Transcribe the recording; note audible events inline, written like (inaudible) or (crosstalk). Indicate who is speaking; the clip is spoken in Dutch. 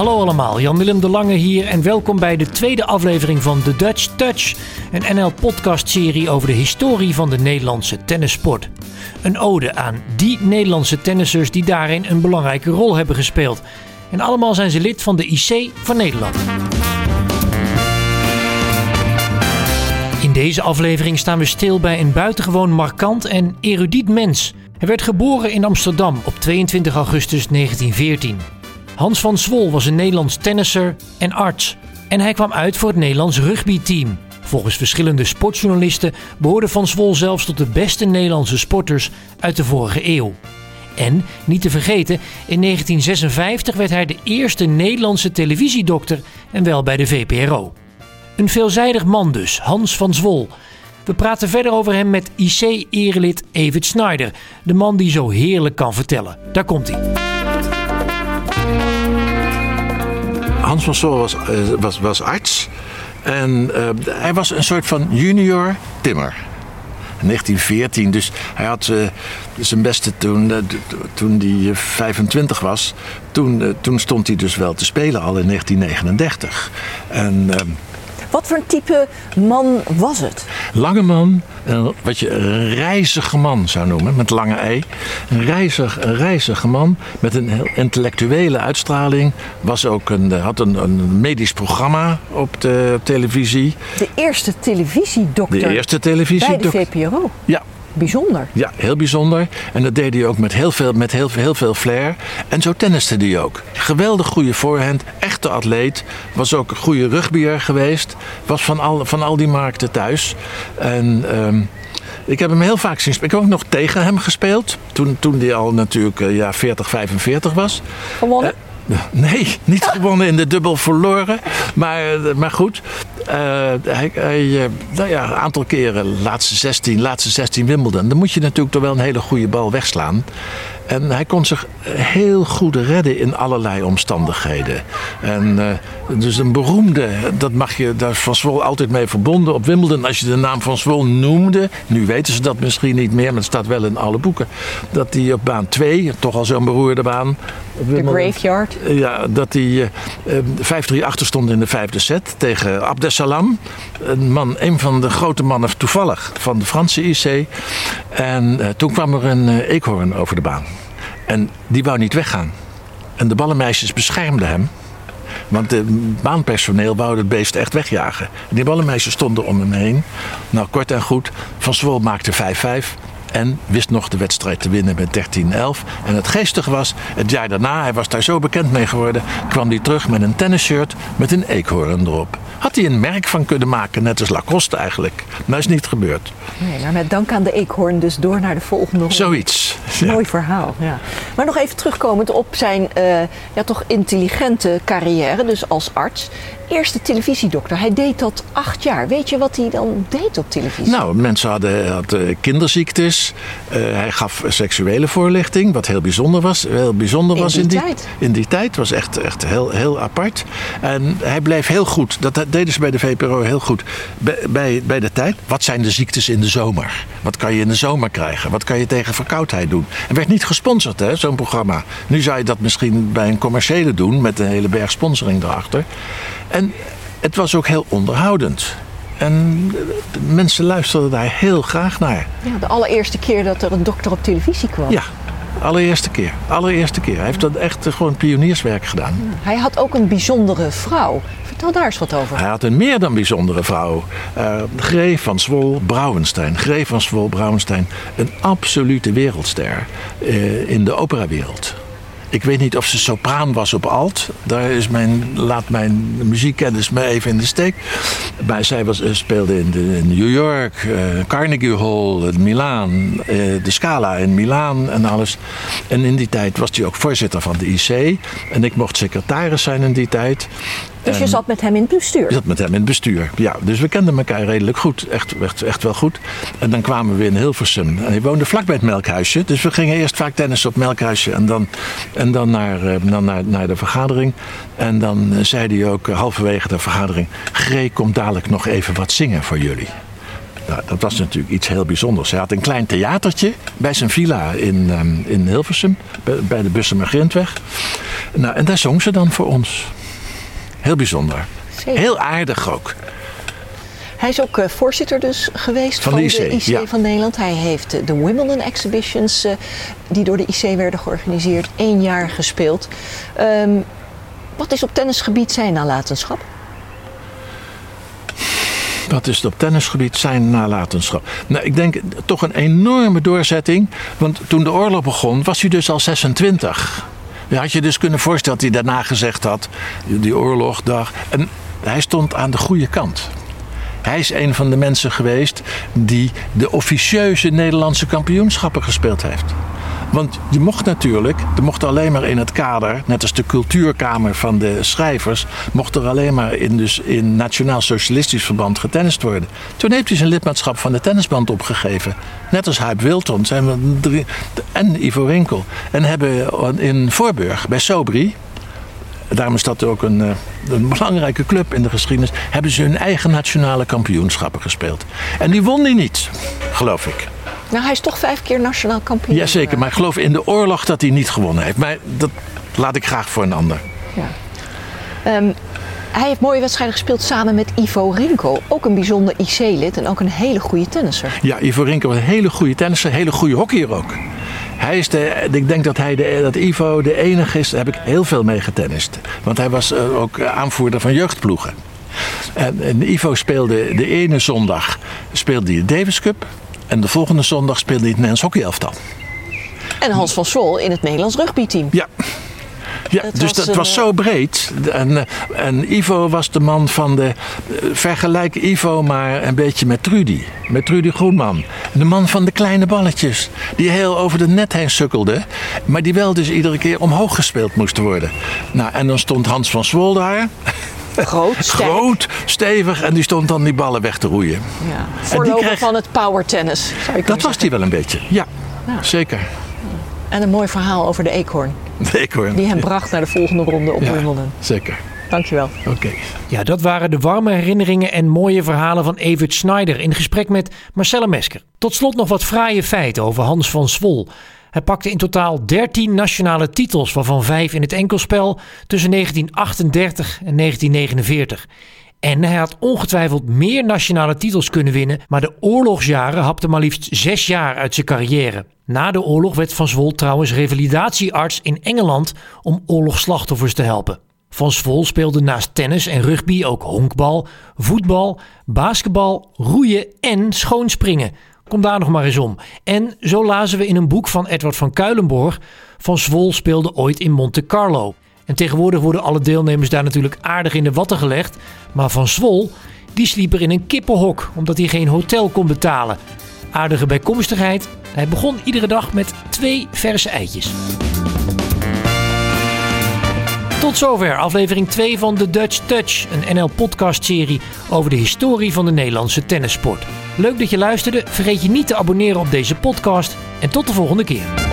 Speaker 1: Hallo allemaal, Jan-Willem de Lange hier en welkom bij de tweede aflevering van The Dutch Touch, een NL-podcastserie over de historie van de Nederlandse tennissport. Een ode aan die Nederlandse tennissers die daarin een belangrijke rol hebben gespeeld. En allemaal zijn ze lid van de IC van Nederland. In deze aflevering staan we stil bij een buitengewoon markant en erudiet mens. Hij werd geboren in Amsterdam op 22 augustus 1914. Hans van Zwol was een Nederlands tennisser en arts. En hij kwam uit voor het Nederlands rugbyteam. Volgens verschillende sportjournalisten behoorde Van Zwol zelfs tot de beste Nederlandse sporters uit de vorige eeuw. En, niet te vergeten, in 1956 werd hij de eerste Nederlandse televisiedokter en wel bij de VPRO. Een veelzijdig man dus, Hans van Zwol. We praten verder over hem met IC-erelid Evert Snyder, de man die zo heerlijk kan vertellen. Daar komt hij.
Speaker 2: Hans van Sol was, eh, was, was arts. En uh, hij was een soort van junior timmer. 1914, dus hij had uh, zijn beste toen, uh, toen hij 25 was. Toen, toen stond hij dus wel te spelen al in 1939. En ehm,
Speaker 3: wat voor een type man was het?
Speaker 2: Lange man, wat je een reizige man zou noemen, met lange ei. Een, reizig, een reizige man met een heel intellectuele uitstraling. Was ook een, had een, een medisch programma op de televisie.
Speaker 3: De eerste televisiedokter.
Speaker 2: De eerste televisiedokter.
Speaker 3: Bij de VPRO.
Speaker 2: Ja,
Speaker 3: Bijzonder.
Speaker 2: Ja, heel bijzonder. En dat deed hij ook met heel veel, met heel, heel veel flair. En zo tenniste hij ook. Geweldig goede voorhand, echte atleet. Was ook een goede rugbyer geweest. Was van al, van al die markten thuis. En... Um, ik heb hem heel vaak zien spelen. Ik heb ook nog tegen hem gespeeld. Toen, toen hij al natuurlijk uh, ja, 40, 45 was.
Speaker 3: Gewonnen?
Speaker 2: Uh, (laughs) nee, niet gewonnen in de dubbel verloren. Maar, maar goed, uh, hij, hij nou ja, een aantal keren, laatste 16, laatste 16 Wimbledon. Dan moet je natuurlijk toch wel een hele goede bal wegslaan. En hij kon zich heel goed redden in allerlei omstandigheden. En uh, dus een beroemde, dat mag je, daar is Van altijd mee verbonden. Op Wimbledon, als je de naam Van Zwol noemde, nu weten ze dat misschien niet meer, maar het staat wel in alle boeken. Dat hij op baan 2, toch al zo'n beroerde baan.
Speaker 3: De graveyard.
Speaker 2: Ja, dat hij uh, 5-3 achter stond in de vijfde set tegen Abdesalam. Een man, een van de grote mannen toevallig van de Franse IC. En uh, toen kwam er een eekhoorn over de baan. En die wou niet weggaan. En de ballenmeisjes beschermden hem. Want het baanpersoneel wou het beest echt wegjagen. En die ballenmeisjes stonden om hem heen. Nou, kort en goed. Van Zwol maakte 5-5. En wist nog de wedstrijd te winnen met 13-11. En het geestige was, het jaar daarna, hij was daar zo bekend mee geworden, kwam hij terug met een tennisshirt met een eekhoorn erop. Had hij een merk van kunnen maken, net als Lacoste eigenlijk. Maar is niet gebeurd.
Speaker 3: Nee, maar met dank aan de eekhoorn dus door naar de volgende ronde.
Speaker 2: Zoiets.
Speaker 3: Ja. Mooi verhaal. Ja. Maar nog even terugkomend op zijn uh, ja, toch intelligente carrière, dus als arts. Eerste televisiedokter, hij deed dat acht jaar. Weet je wat hij dan deed op televisie?
Speaker 2: Nou, mensen hadden, hadden kinderziektes. Uh, hij gaf seksuele voorlichting, wat heel bijzonder was. Heel bijzonder
Speaker 3: in
Speaker 2: was
Speaker 3: die
Speaker 2: in die
Speaker 3: tijd.
Speaker 2: In die tijd was echt, echt heel, heel apart. En hij bleef heel goed. Dat deden ze bij de VPRO heel goed. Bij, bij, bij de tijd. Wat zijn de ziektes in de zomer? Wat kan je in de zomer krijgen? Wat kan je tegen verkoudheid doen? En werd niet gesponsord, hè, zo'n programma. Nu zou je dat misschien bij een commerciële doen met een hele berg sponsoring erachter. En het was ook heel onderhoudend. En de mensen luisterden daar heel graag naar.
Speaker 3: Ja, de allereerste keer dat er een dokter op televisie kwam.
Speaker 2: Ja, allereerste keer. Allereerste keer. Hij heeft dat echt gewoon pionierswerk gedaan.
Speaker 3: Ja. Hij had ook een bijzondere vrouw. Vertel daar eens wat over.
Speaker 2: Hij had een meer dan bijzondere vrouw. Uh, Greef van Zwol Brouwenstein. Greef van Zwol Brouwenstein. Een absolute wereldster uh, in de operawereld. Ik weet niet of ze sopraan was op alt. Daar is mijn, laat mijn muziekkennis me even in de steek. Maar zij was, speelde in, New York, uh, Carnegie Hall, in Milaan, uh, de Scala in Milaan en alles. En in die tijd was hij ook voorzitter van de IC. En ik mocht secretaris zijn in die tijd.
Speaker 3: Dus je zat met hem in het bestuur?
Speaker 2: Je zat met hem in het bestuur, ja. Dus we kenden elkaar redelijk goed. Echt, echt, echt wel goed. En dan kwamen we in Hilversum. En hij woonde vlakbij het Melkhuisje. Dus we gingen eerst vaak tennis op het Melkhuisje. En dan, en dan, naar, dan naar, naar de vergadering. En dan zei hij ook halverwege de vergadering... Gree, komt dadelijk nog even wat zingen voor jullie. Nou, dat was natuurlijk iets heel bijzonders. Hij had een klein theatertje bij zijn villa in, um, in Hilversum, bij, de Bussum Grindweg. Nou, en daar zong ze dan voor ons. Heel bijzonder. Heel aardig ook.
Speaker 3: Hij is ook uh, voorzitter dus geweest van, van de IC, van Nederland. Hij heeft uh, de Wimbledon Exhibitions, uh, die door de IC werden georganiseerd, één jaar gespeeld. Um, wat is op tennisgebied zijn nalatenschap?
Speaker 2: Wat is op tennisgebied zijn nalatenschap? Nou, ik denk toch een enorme doorzetting. Want toen de oorlog begon, was hij dus al 26. Had je dus kunnen voorstellen dat hij daarna gezegd had: die oorlogdag. En hij stond aan de goede kant. Hij is een van de mensen geweest die de officieuze Nederlandse kampioenschappen gespeeld heeft. Want je mocht natuurlijk, er mocht alleen maar in het kader, net als de cultuurkamer van de schrijvers, mocht er alleen maar in, dus in Nationaal Socialistisch Verband getennist worden. Toen heeft hij zijn lidmaatschap van de tennisband opgegeven. Net als Huip Wilton zijn we en Ivo Winkel. En hebben in Voorburg bij Sobri, daarom is dat ook een, eh, een, belangrijke club in de geschiedenis. Hebben ze hun eigen nationale kampioenschappen gespeeld. En die won die niet, geloof ik.
Speaker 3: Nou, hij is toch vijf keer nationaal kampioen.
Speaker 2: Jazeker, maar ik geloof in de oorlog dat hij niet gewonnen heeft. Maar dat laat ik graag voor een ander. Ja.
Speaker 3: Um, hij heeft mooie wedstrijden gespeeld samen met Ivo Rinko. Ook een bijzonder IC-lid en ook een hele goede tennisser.
Speaker 2: Ja, Ivo Rinko, een hele goede tennisser. Een hele goede hockeyer ook. Hij is de, ik denk dat, hij de, dat Ivo de enige is, daar heb ik heel veel mee getennist. Want hij was eh, ook aanvoerder van jeugdploegen. En, en Ivo speelde de ene zondag speelde hij de Davis Cup. En de volgende zondag speelde hij het Nederlands hockeyelftal.
Speaker 3: En Hans van Sol in het Nederlands rugbyteam.
Speaker 2: Ja, ja, dus dat was zo breed. En, eh, en Ivo was de man van de. Eh, vergelijk Ivo maar een beetje met Trudy. Met Trudy Groenman. De man van de kleine balletjes. Die heel over de net heen sukkelde. Maar die wel dus iedere keer omhoog gespeeld moest worden. Nou, en dan stond Hans van Zwol daar.
Speaker 3: Groot, (laughs)
Speaker 2: Groot, stevig. En die stond dan die ballen weg te roeien.
Speaker 3: Ja. Voorloper kreeg... van het power tennis.
Speaker 2: Dat was hij wel een beetje, ja. ja. Zeker.
Speaker 3: En een mooi verhaal over de eekhoorn.
Speaker 2: De eekhoorn.
Speaker 3: Die hem bracht naar de volgende ronde op ja, Wimbledon.
Speaker 2: Zeker.
Speaker 3: Dankjewel.
Speaker 2: Oké.
Speaker 1: Ja, dat waren de warme herinneringen en mooie verhalen van Evert Schneider in gesprek met Marcelle Mesker. Tot slot nog wat fraaie feiten over Hans van Zwol. Hij pakte in totaal 13 nationale titels, waarvan 5 in het enkelspel tussen 1938 en 1949. En hij had ongetwijfeld meer nationale titels kunnen winnen, maar de oorlogsjaren hapten maar liefst zes jaar uit zijn carrière. Na de oorlog werd Van Zwol trouwens revalidatiearts in Engeland om oorlogsslachtoffers te helpen. Van Zwol speelde naast tennis en rugby ook honkbal, voetbal, basketbal, roeien en schoonspringen. Kom daar nog maar eens om. En zo lazen we in een boek van Edward van Kuilenborg: Van Zwol speelde ooit in Monte Carlo. En tegenwoordig worden alle deelnemers daar natuurlijk aardig in de watten gelegd. Maar Van Zwol, die sliep er in een kippenhok omdat hij geen hotel kon betalen. Aardige bijkomstigheid, hij begon iedere dag met twee verse eitjes. Tot zover aflevering 2 van The Dutch Touch, een NL-podcast-serie over de historie van de Nederlandse tennissport. Leuk dat je luisterde. Vergeet je niet te abonneren op deze podcast en tot de volgende keer.